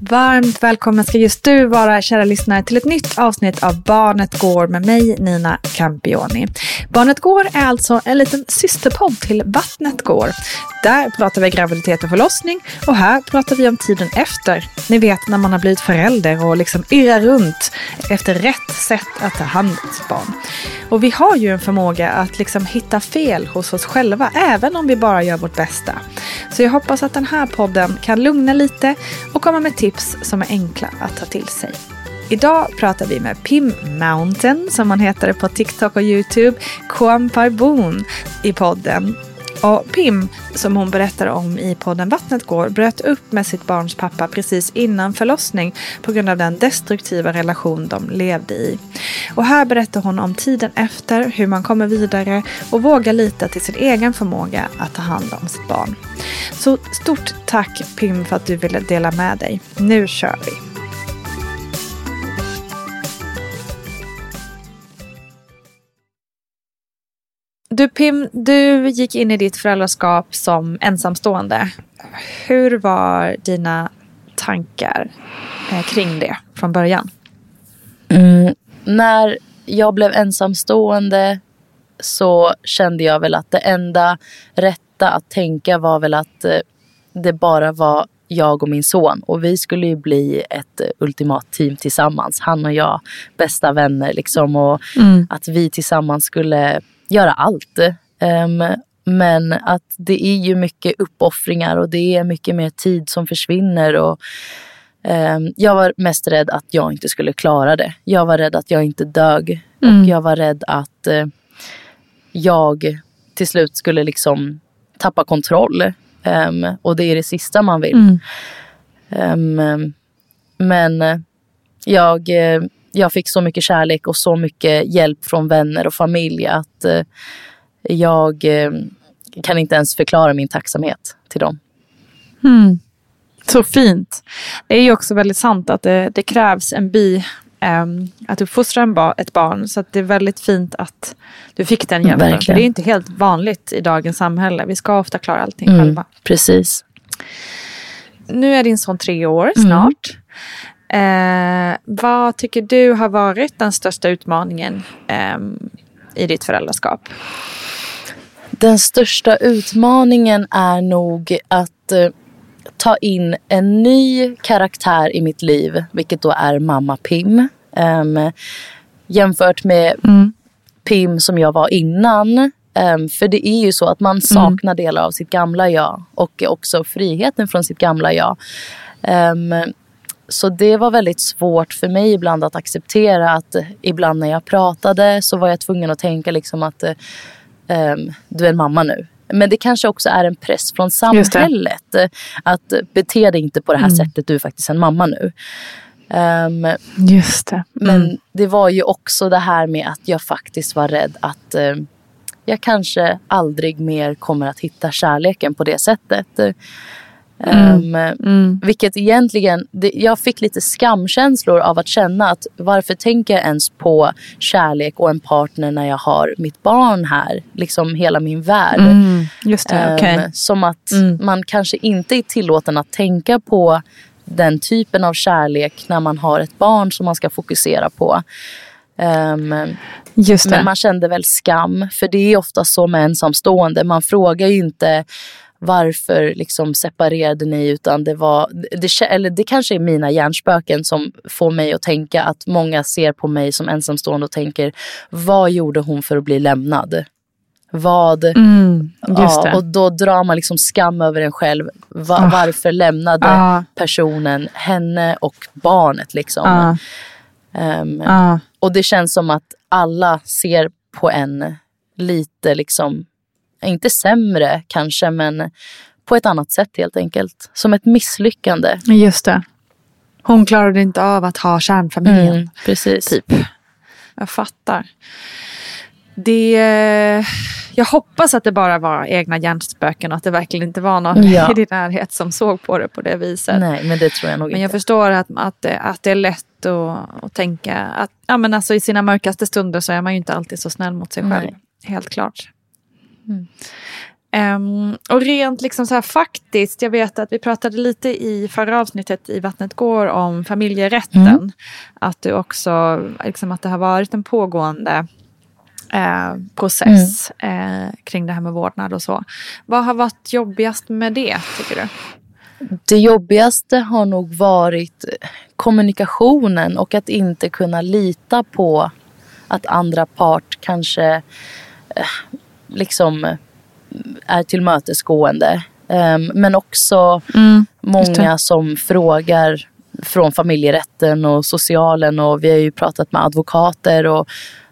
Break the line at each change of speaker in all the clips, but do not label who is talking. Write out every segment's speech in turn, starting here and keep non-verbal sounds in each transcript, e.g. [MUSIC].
Varmt välkommen ska just du vara, kära lyssnare, till ett nytt avsnitt av Barnet Går med mig, Nina Campioni. Barnet Går är alltså en liten systerpodd till Vattnet Går. Där pratar vi graviditet och förlossning och här pratar vi om tiden efter. Ni vet när man har blivit förälder och liksom irrar runt efter rätt sätt att ta hand om sitt barn. Och vi har ju en förmåga att liksom hitta fel hos oss själva, även om vi bara gör vårt bästa. Så jag hoppas att den här podden kan lugna lite och komma med tips som är enkla att ta till sig. Idag pratar vi med Pim Mountain, som han heter på TikTok och YouTube, Kwampai Boon i podden. Och Pim, som hon berättar om i podden Vattnet går, bröt upp med sitt barns pappa precis innan förlossning på grund av den destruktiva relation de levde i. Och här berättar hon om tiden efter, hur man kommer vidare och vågar lita till sin egen förmåga att ta hand om sitt barn. Så stort tack Pim för att du ville dela med dig. Nu kör vi! Du Pim, du gick in i ditt föräldraskap som ensamstående. Hur var dina tankar eh, kring det från början?
Mm, när jag blev ensamstående så kände jag väl att det enda rätta att tänka var väl att eh, det bara var jag och min son. Och vi skulle ju bli ett eh, ultimat team tillsammans. Han och jag, bästa vänner liksom. Och att vi tillsammans skulle göra allt. Ehm, men att det är ju mycket uppoffringar och det är mycket mer tid som försvinner. Och, ehm, jag var mest rädd att jag inte skulle klara det. Jag var rädd att jag inte dög. Och jag var rädd att eh, jag till slut skulle liksom tappa kontroll. Ehm, och det är det sista man vill. Ehm, men jag, eh, jag fick så mycket kärlek och så mycket hjälp från vänner och familj att eh, jag eh, kan inte ens förklara min tacksamhet till dem.
Så fint. Det är ju också väldigt sant att det, det krävs en bi ehm, att uppfostra en ba- ett barn. Så det är väldigt fint att du fick den hjälpen. Det är inte helt vanligt i dagens samhälle. Vi ska ofta klara allting
Mm,
själva.
precis.
Nu är din son tre år
Mm.
snart. Eh, vad tycker du har varit den största utmaningen ehm, i ditt föräldraskap?
Den största utmaningen är nog att eh, ta in en ny karaktär i mitt liv, vilket då är mamma Pim. Ehm, jämfört med Pim som jag var innan. Ehm, för det är ju så att man saknar delar av sitt gamla jag och också friheten från sitt gamla jag. Ehm, så det var väldigt svårt för mig ibland att acceptera att ibland när jag pratade så var jag tvungen att tänka liksom att ehm, du är en mamma nu. Men det kanske också är en press från samhället. Att bete dig inte på det här sättet, du är faktiskt en mamma nu. Ehm,
Just det.
men det var ju också det här med att jag faktiskt var rädd att eh, jag kanske aldrig mer kommer att hitta kärleken på det sättet. Ehm, Vilket egentligen, det, jag fick lite skamkänslor av att känna att varför tänker jag ens på kärlek och en partner när jag har mitt barn här? Liksom hela min värld.
Just det,
Ehm,
okej.
Som att
Mm.
man kanske inte är tillåten att tänka på den typen av kärlek när man har ett barn som man ska fokusera på.
Det.
men man kände väl skam, för det är ofta så med ensamstående. Man frågar ju inte varför liksom separerade ni utan det var, det, eller det kanske är mina hjärnspöken som får mig att tänka att många ser på mig som ensamstående och tänker vad gjorde hon för att bli lämnad? Vad,
Mm,
ja, och då drar man liksom skam över en själv. Va,
Ah.
Varför lämnade
Ah.
personen henne och barnet liksom? Ehm,
ja.
och det känns som att alla ser på en lite liksom, inte sämre kanske, men på ett annat sätt helt enkelt. Som ett misslyckande.
Just det. Hon klarade inte av att ha kärnfamiljen.
Mm, precis.
Typ. Jag fattar. Det, jag hoppas att det bara var egna hjärnspöken och att det verkligen inte var någon
Ja. [LAUGHS]
i din närhet som såg på det på det viset.
Nej, men det tror jag nog
Men jag
inte.
förstår att, att, det, att det är lätt att, att tänka att ja, men alltså, i sina mörkaste stunder så är man ju inte alltid så snäll mot sig själv.
Nej.
Helt klart. Ehm, och rent liksom så här faktiskt, jag vet att vi pratade lite i förra avsnittet i Vattnet går om familjerätten. Att du också, liksom att det har varit en pågående eh, process eh, kring det här med vårdnad och så. Vad har varit jobbigast med det, tycker du?
Det jobbigaste har nog varit kommunikationen och att inte kunna lita på att andra part kanske eh, liksom är tillmötesgående. Ehm, Men också många som frågar från familjerätten och socialen och vi har ju pratat med advokater och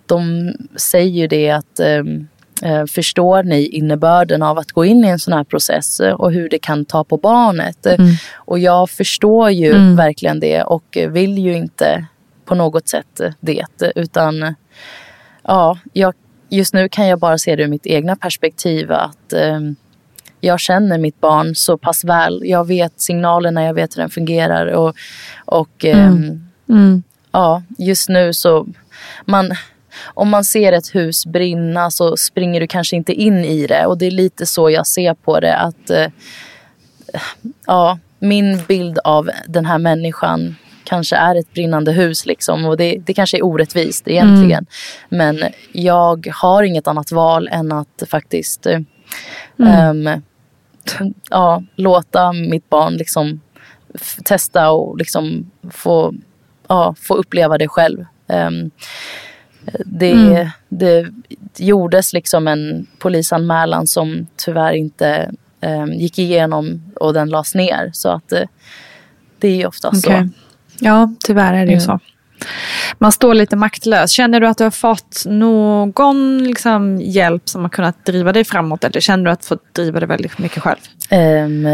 de säger ju det att eh, förstår ni innebörden av att gå in i en sån här process och hur det kan ta på barnet? Eh, Och jag förstår ju verkligen det och vill ju inte på något sätt det utan ja, jag, just nu kan jag bara se det ur mitt egna perspektiv att ehm, jag känner mitt barn så pass väl. Jag vet signalerna, jag vet hur den fungerar. Och, och ehm, ja, just nu så... Man, om man ser ett hus brinna så springer du kanske inte in i det. Och det är lite så jag ser på det. Att eh, ja, Min bild av den här människan kanske är ett brinnande hus. Liksom, och det, det kanske är orättvist egentligen. Men jag har inget annat val än att faktiskt eh, ehm, ja, låta mitt barn liksom testa och liksom få, ja, få uppleva det själv. Ehm, det, det gjordes liksom en polisanmälan som tyvärr inte ehm, gick igenom och den lades ner. Så att eh, det är ju ofta
Okej.
så.
Ja, tyvärr är det ju så. Man står lite maktlös. Känner du att du har fått någon liksom, hjälp som har kunnat driva dig framåt? Eller känner du att du har fått driva det väldigt mycket själv?
Ehm,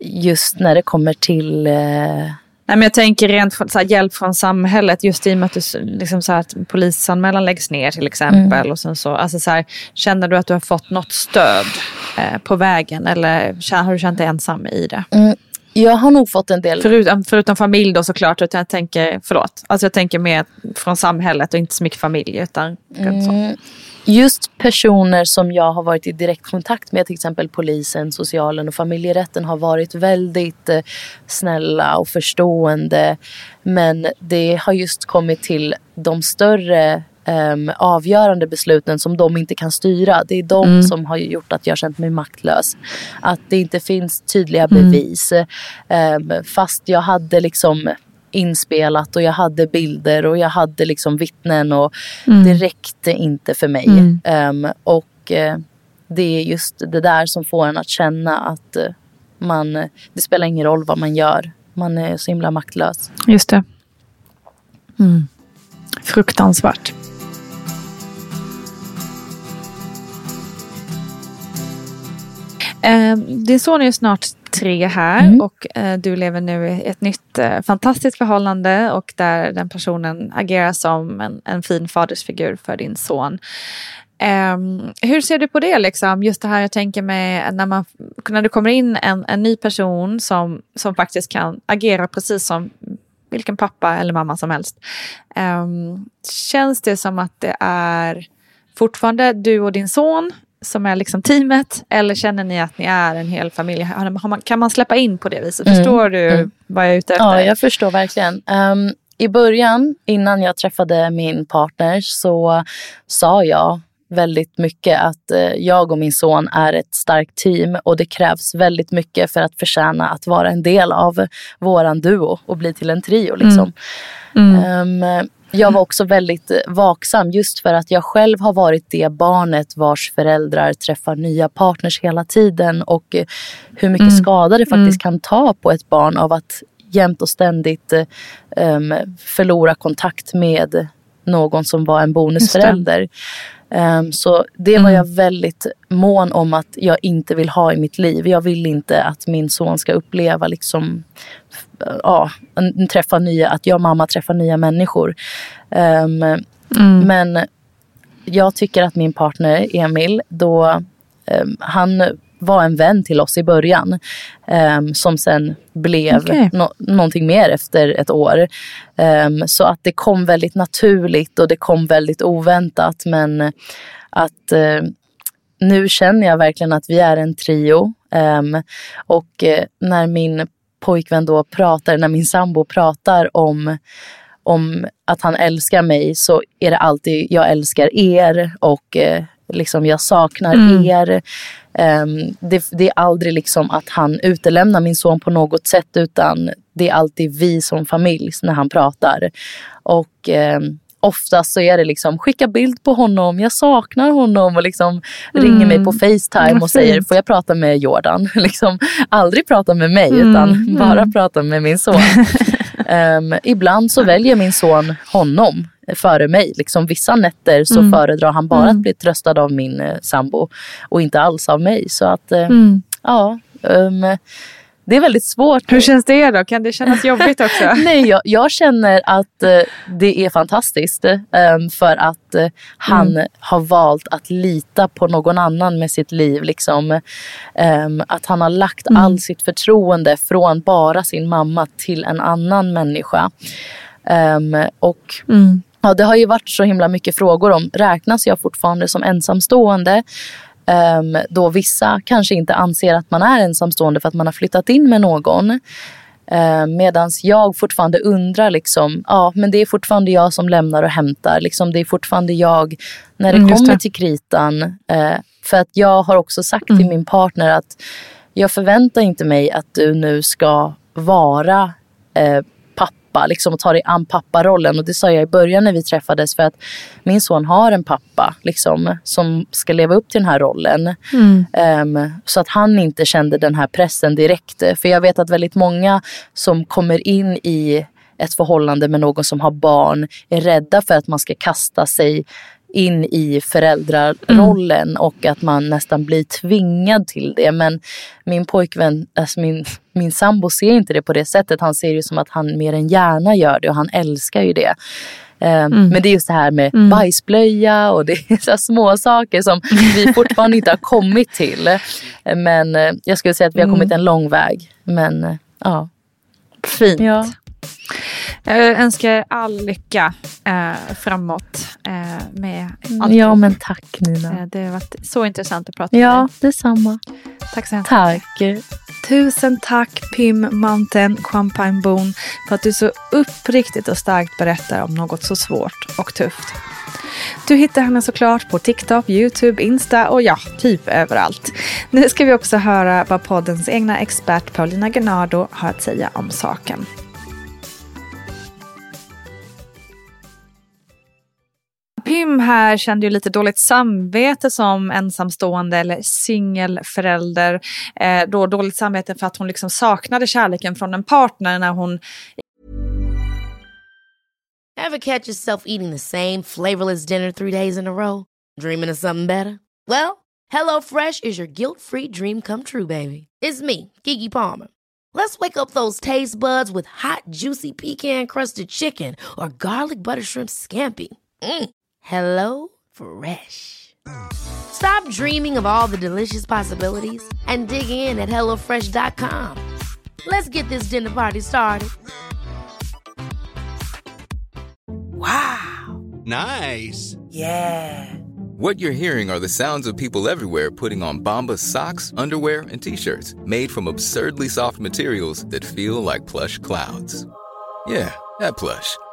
just när det kommer till eh,
Nej, men jag tänker rent så här, hjälp från samhället. Just i och med att, du, liksom, så här, att polisanmälan läggs ner till exempel. Och sen så, alltså, så här, känner du att du har fått något stöd eh, på vägen? Eller har du känt dig ensam i det?
Mm, Jag har nog fått en del...
Förutom, förutom familj då såklart, utan jag tänker, förlåt, alltså jag tänker mer från samhället och inte så mycket familj utan
mm, Just personer som jag har varit i direkt kontakt med, till exempel polisen, socialen och familjerätten har varit väldigt eh, snälla och förstående. Men det har just kommit till de större um, avgörande besluten som de inte kan styra. Det är de mm. som har gjort att jag känt mig maktlös. Att det inte finns tydliga mm. bevis. Mm. Um, fast jag hade liksom inspelat och jag hade bilder och jag hade liksom vittnen och mm. det räckte inte för mig. Um, och uh, det är just det där som får en att känna att uh, man, det spelar ingen roll vad man gör. Man är så himla maktlös.
Just det. Mm. Fruktansvärt. Eh, din son är ju snart tre här mm. och eh, du lever nu i ett nytt eh, fantastiskt förhållande och där den personen agerar som en, en fin fadersfigur för din son. Um, hur ser du på det? Liksom? Just det här jag tänker mig när, man, när det kommer in en, en ny person som, som faktiskt kan agera precis som vilken pappa eller mamma som helst. Um, känns det som att det är fortfarande du och din son som är liksom teamet? Eller känner ni att ni är en hel familj? kan man släppa in på det viset? Mm. Förstår du mm. vad jag är ute efter?
Ja, jag förstår verkligen. Um, I början, innan jag träffade min partner, så sa jag väldigt mycket att uh, jag och min son är ett starkt team och det krävs väldigt mycket för att förtjäna att vara en del av våran duo och bli till en trio. Liksom. Mm. Um, jag var också väldigt eh, vaksam just för att jag själv har varit det barnet vars föräldrar träffar nya partners hela tiden och eh, hur mycket mm. skada det faktiskt mm. kan ta på ett barn av att jämt och ständigt um, förlora kontakt med någon som var en bonusförälder. Um, så det var mm. jag väldigt mån om att jag inte vill ha i mitt liv. Jag vill inte att min son ska uppleva liksom, ja, träffa nya, att jag och mamma träffar nya människor. Um, mm. Men jag tycker att min partner Emil, då um, han var en vän till oss i början. Um, som sen blev okay. no någonting mer efter ett år. Um, så att det kom väldigt naturligt och det kom väldigt oväntat. Men att uh, nu känner jag verkligen att vi är en trio. Um, och uh, när min pojkvän då pratar, när min sambo pratar om om att han älskar mig så är det alltid jag älskar er och eh, liksom jag saknar mm. er. Um, det, det, är aldrig liksom att han utelämnar min son på något sätt utan det är alltid vi som familj när han pratar. Och um, oftast så är det liksom skicka bild på honom, jag saknar honom och liksom mm. ringer mig på Facetime och säger får jag prata med Jordan? [LAUGHS] liksom aldrig prata med mig mm. utan mm. bara prata med min son. um, [LAUGHS] ibland så väljer min son honom före mig. Liksom, vissa nätter så mm. föredrar han bara mm. att bli tröstad av min eh, sambo och inte alls av mig. Så att eh, mm. ja, um, det är väldigt svårt.
Hur känns det då? Kan det kännas [LAUGHS] jobbigt också?
Nej, jag, jag, känner att uh, det är fantastiskt. Um, för att uh, han mm. har valt att lita på någon annan med sitt liv. Liksom. Um, att han har lagt mm. all sitt förtroende från bara sin mamma till en annan människa. Um, och mm. Ja, det har ju varit så himla mycket frågor om räknas jag fortfarande som ensamstående? Um, då vissa kanske inte anser att man är ensamstående för att man har flyttat in med någon. Uh, Medan jag fortfarande undrar, liksom, ja men det är fortfarande jag som lämnar och hämtar. Liksom, det är fortfarande jag när det mm, kommer det. till kritan. Uh, för att jag har också sagt mm. till min partner att jag förväntar inte mig att du nu ska vara uh, pappa liksom, och ta dig an papparollen. Och det sa jag i början när vi träffades för att min son har en pappa liksom, som ska leva upp till den här rollen. Mm. Um, så att han inte kände den här pressen direkt. För jag vet att väldigt många som kommer in i ett förhållande med någon som har barn är rädda för att man ska kasta sig in i föräldrarollen mm. och att man nästan blir tvingad till det. Men min pojkvän, alltså min, min sambo ser inte det på det sättet. Han ser det som att han mer än gärna gör det och han älskar ju det. Ehm, mm. Men det är just det här med mm. bajsblöja och det är så små saker som vi [LAUGHS] fortfarande inte har kommit till. Men eh, jag skulle säga att vi har kommit mm. en lång väg. Men eh, Ja.
Fint.
Ja.
Jag önskar all lycka eh, framåt eh, med allt.
ja, men tack Nina.
Eh, Det har varit så intressant att prata med
Ja,
dig.
detsamma.
Tack så hemskt
Tack.
Tusen tack Pim Mountain Champagne Boon för att du så uppriktigt och starkt berättar om något så svårt och tufft. Du hittar henne såklart på TikTok, YouTube, Insta och ja, typ överallt. Nu ska vi också höra vad poddens egna expert Paulina Gennardo har att säga om saken. Pim här kände ju lite dåligt samvete som ensamstående eller singelförälder. Eh, då dåligt samvete för att hon liksom saknade kärleken från en partner när hon
Have catch yourself eating the same flavorless dinner three days in a row? Dreaming of something better? Well, hello fresh is your guilt-free dream come true, baby. It's me, Gigi Palmer. Let's wake up those taste buds with hot, juicy pecan-crusted chicken or garlic butter shrimp scampi. Mm. Hello Fresh. Stop dreaming of all the delicious possibilities and dig in at HelloFresh.com. Let's get this dinner party started. Wow.
Nice. Yeah.
What you're hearing are the sounds of people everywhere putting on Bombas socks, underwear, and t-shirts made from absurdly soft materials that feel like plush clouds. Yeah, that plush.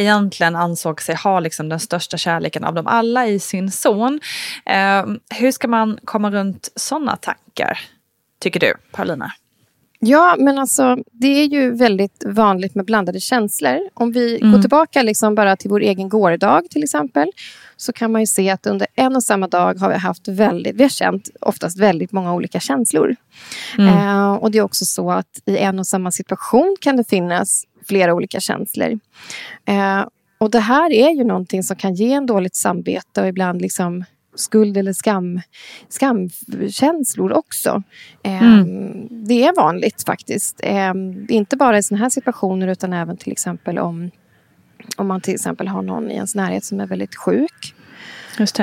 egentligen ansåg sig ha liksom den största kärleken av dem alla i sin son. Eh, hur ska man komma runt sådana tankar, tycker du, Paulina?
Ja, men alltså det är ju väldigt vanligt med blandade känslor. Om vi
Mm.
går tillbaka liksom bara till vår egen gårdag till exempel så kan man ju se att under en och samma dag har vi haft väldigt, vi har känt oftast väldigt många olika känslor. Eh, och det är också så att i en och samma situation kan det finnas flera olika känslor. Eh, och det här är ju någonting som kan ge en dåligt samvete och ibland liksom skuld eller skam, skamkänslor också. Eh, Det är vanligt faktiskt. Eh, inte bara i såna här situationer utan även till exempel om, om man till exempel har någon i ens närhet som är väldigt sjuk.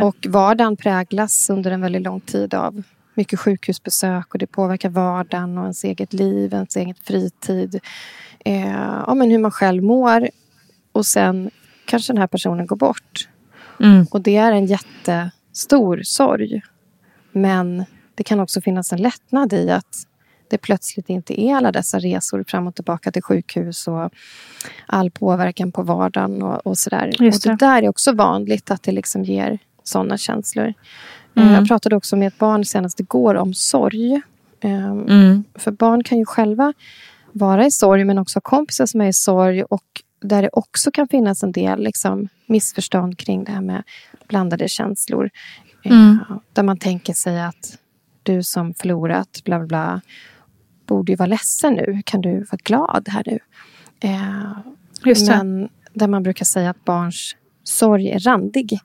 Och vardagen präglas under en väldigt lång tid av mycket sjukhusbesök och det påverkar vardagen och ens eget liv, ens egen fritid. Eh, ja, men hur man själv mår. Och sen kanske den här personen går bort.
Mm.
Och det är en jättestor sorg. Men det kan också finnas en lättnad i att det plötsligt inte är alla dessa resor fram och tillbaka till sjukhus och all påverkan på vardagen och, och sådär.
Just
Och det
det.
där är också vanligt att det liksom ger sådana känslor. Eh,
Mm.
Jag pratade också med ett barn senast igår om sorg. Ehm,
Mm.
För barn kan ju själva vara i sorg men också kompisar som är i sorg och där det också kan finnas en del liksom, missförstånd kring det här med blandade känslor. Eh,
Mm.
Där man tänker sig att du som förlorat bla bla bla borde ju vara ledsen nu. Kan du vara glad här nu? Eh. Men där man brukar säga att barns sorg är randig.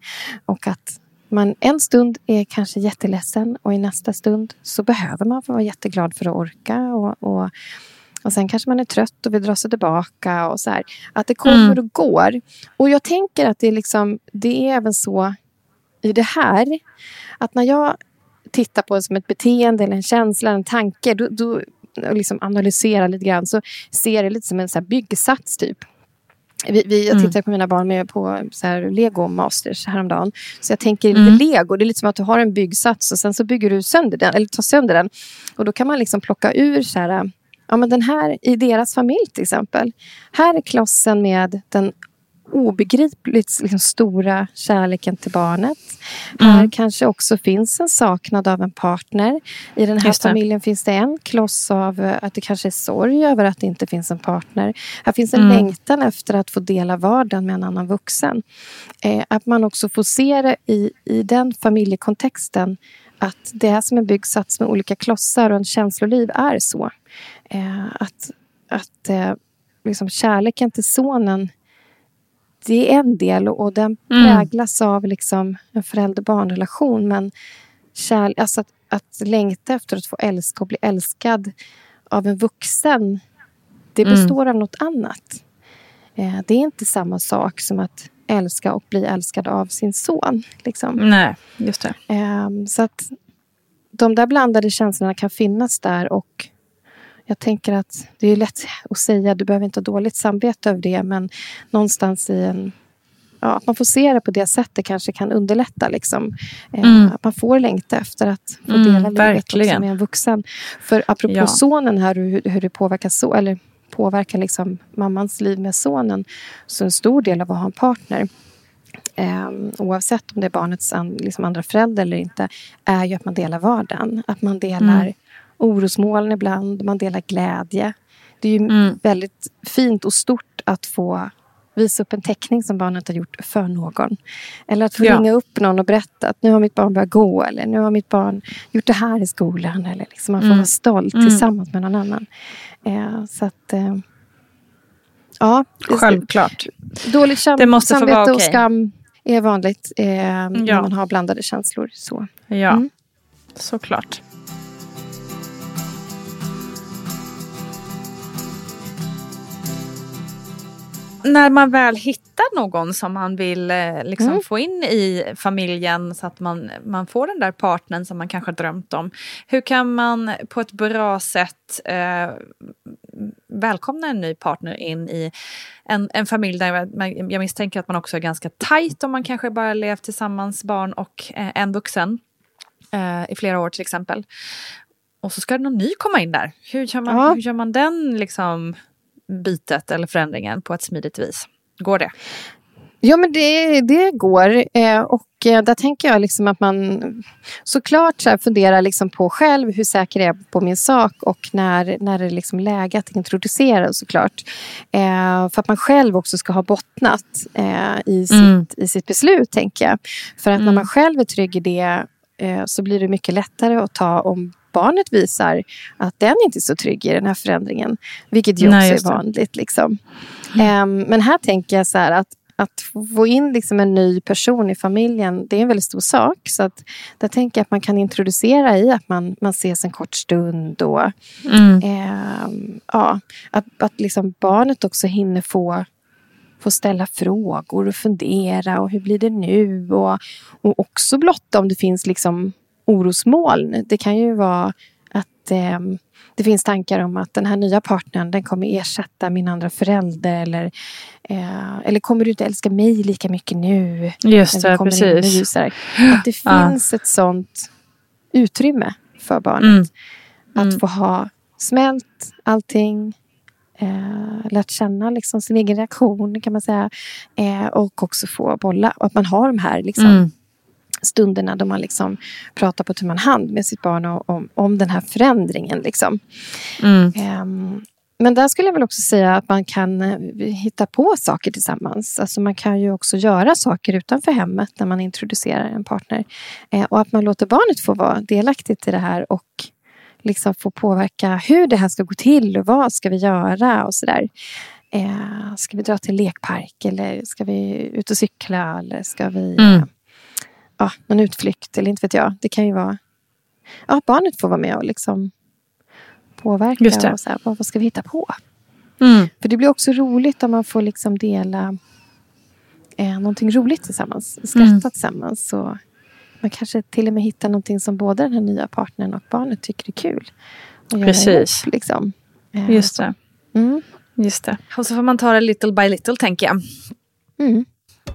Och att man en stund är kanske jätteledsen och i nästa stund så behöver man vara jätteglad för att orka. Och, och, och sen kanske man är trött och vill dra sig tillbaka. Och så här. Att det kommer
Mm.
och går. Och jag tänker att det är, liksom, det är även så i det här. Att när jag tittar på det som ett beteende, eller en känsla, en tanke. Då, då och liksom analyserar lite grann. Så ser det lite som en så här byggsats typ. Vi, vi, jag
Mm.
tittade på mina barn med på så här Lego Masters häromdagen. Så jag tänker
Mm.
lite Lego. Det är lite som att du har en byggsats och sen så bygger du sönder den. Eller tar sönder den. Och då kan man liksom plocka ur så här. Ja men den här i deras familj till exempel. Här är klossen med den obegripligt liksom, stora kärleken till barnet.
Mm.
Här kanske också finns en saknad av en partner. I den här familjen finns det en kloss av eh, att det kanske är sorg över att det inte finns en partner. Här finns en
Mm.
längtan efter att få dela vardagen med en annan vuxen. Eh, att man också får se det i, i den familjekontexten att det är som en byggsats med olika klossar och en känsloliv är så. Eh, att att eh, liksom kärleken till sonen det är en del och, och den
Mm.
präglas av liksom en förälder-barnrelation. Men kärl- alltså att, att längta efter att få älska och bli älskad av en vuxen det
Mm.
består av något annat. Eh, det är inte samma sak som att älska och bli älskad av sin son. Liksom.
Nej, just det.
Ehm, så att de där blandade känslorna kan finnas där och jag tänker att det är lätt att säga, du behöver inte ha dåligt samvete över det, men någonstans i en Ja, att man får se det på det sättet kanske kan underlätta. Liksom. Eh,
Mm.
Att man får längta efter att få
Mm,
dela livet också med en vuxen. För apropå
Ja.
sonen här, hur, hur det påverkar, så, eller påverkar liksom mammans liv med sonen. Så en stor del av att ha en partner eh, oavsett om det är barnets an, liksom andra förälder eller inte, är ju att man delar vardagen. Att man delar
Mm.
orosmoln ibland, man delar glädje. Det är ju
Mm.
väldigt fint och stort att få visa upp en teckning som barnet har gjort för någon. Eller att få
Ja.
ringa upp någon och berätta att nu har mitt barn börjat gå eller nu har mitt barn gjort det här i skolan. Eller liksom man får
Mm.
vara stolt
Mm.
tillsammans med någon annan. Eh, så att... Eh, ja,
Självklart.
Dåligt
Det måste få
samvete
vara
och
okej.
skam är vanligt eh, när
Ja.
man har blandade känslor. Så.
Ja,
Mm.
såklart. När man väl hittar någon som man vill eh, liksom
Mm.
få in i familjen så att man, man får den där partnern som man kanske drömt om. Hur kan man på ett bra sätt eh, välkomna en ny partner in i en, en familj där man, jag misstänker att man också är ganska tajt om man kanske bara levt tillsammans, barn och eh, en vuxen eh, i flera år till exempel. Och så ska någon ny komma in där. Hur gör man,
Ja.
hur gör man den liksom, bytet eller förändringen på ett smidigt vis? Går det?
Ja, men det, det går. Eh, och eh, där tänker jag liksom att man såklart så här funderar liksom på själv hur säker är jag på min sak och när, när det är liksom läge att introducera såklart. Eh, för att man själv också ska ha bottnat eh, i, sitt,
Mm.
i sitt beslut, tänker jag. För att när
Mm.
man själv är trygg i det så blir det mycket lättare att ta om barnet visar att den inte är så trygg i den här förändringen. Vilket ju
Nej,
också är vanligt. Liksom. Ehm, men här tänker jag så här att att få in liksom en ny person i familjen, det är en väldigt stor sak. Så att där tänker jag att man kan introducera i att man, man ses en kort stund. Och,
Mm.
ehm, ja, att att liksom barnet också hinner få, få ställa frågor och fundera. Och hur blir det nu? Och, och också blotta om det finns liksom orosmoln. Det kan ju vara att ehm, det finns tankar om att den här nya partnern den kommer ersätta min andra förälder. Eller, eh, eller kommer du inte älska mig lika mycket nu?
Just det, precis.
Att det
Ja.
finns ett sånt utrymme för barnet.
Mm.
Att
Mm.
få ha smält allting. Eh, lärt känna liksom sin egen reaktion kan man säga. Eh, och också få bolla. Och att man har de här liksom,
Mm.
Stunderna då man liksom pratar på tu man hand med sitt barn och, om, om den här förändringen. Liksom.
Mm.
Ehm, men där skulle jag väl också säga att man kan eh, hitta på saker tillsammans. Alltså man kan ju också göra saker utanför hemmet när man introducerar en partner. Eh, och att man låter barnet få vara delaktigt i det här och liksom få påverka hur det här ska gå till och vad ska vi göra och sådär. Eh, ska vi dra till lekpark eller ska vi ut och cykla eller ska vi...
Mm.
Ja, någon utflykt eller inte vet jag. Det kan ju vara... Ja, barnet får vara med och liksom påverka. Och så här, vad, vad ska vi hitta på?
Mm.
För det blir också roligt om man får liksom dela eh, någonting roligt tillsammans. Skratta
Mm.
tillsammans. Så man kanske till och med hittar någonting som både den här nya partnern och barnet tycker är kul.
Precis.
ihop, liksom. Eh,
Just det.
Mm.
Just det. Och så får man ta det little by little, tänker jag.
Mm.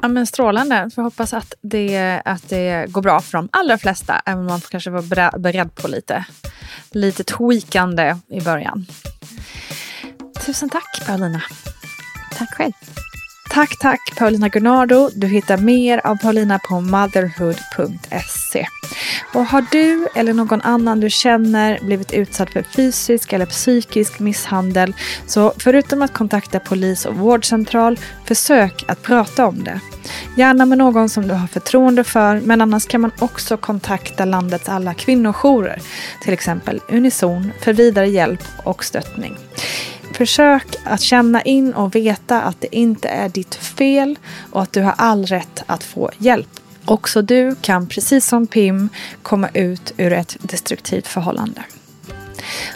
Ja, men strålande. Får hoppas att det, att det går bra för de allra flesta. Även om man kanske vara beredd på lite, lite tweakande i början. Tusen tack Paulina.
Tack själv.
Tack, tack Paulina Gunnardo. Du hittar mer av Paulina på motherhood.se. Och har du eller någon annan du känner blivit utsatt för fysisk eller psykisk misshandel så förutom att kontakta polis och vårdcentral, försök att prata om det. Gärna med någon som du har förtroende för, men annars kan man också kontakta landets alla kvinnojourer, till exempel Unison, för vidare hjälp och stöttning. Försök att känna in och veta att det inte är ditt fel och att du har all rätt att få hjälp. Också du kan, precis som Pim, komma ut ur ett destruktivt förhållande.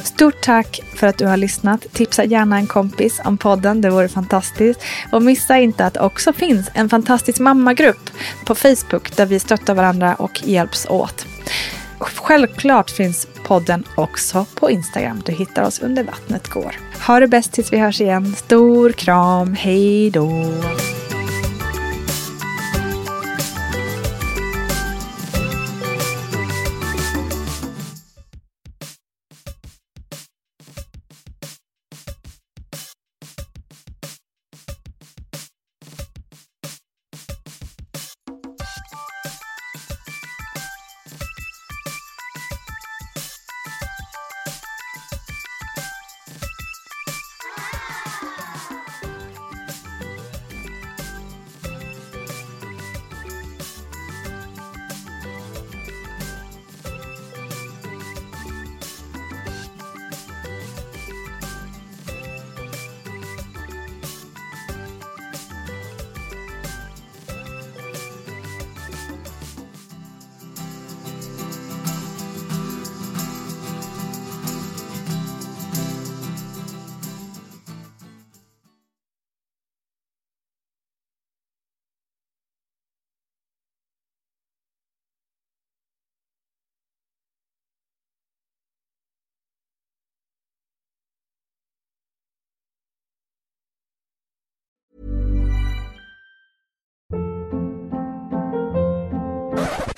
Stort tack för att du har lyssnat. Tipsa gärna en kompis om podden, det vore fantastiskt. Och missa inte att det också finns en fantastisk mammagrupp på Facebook där vi stöttar varandra och hjälps åt. Självklart finns podden också på Instagram. Du hittar oss under vattnet går. Ha det bäst tills vi hörs igen. Stor kram. Hej då.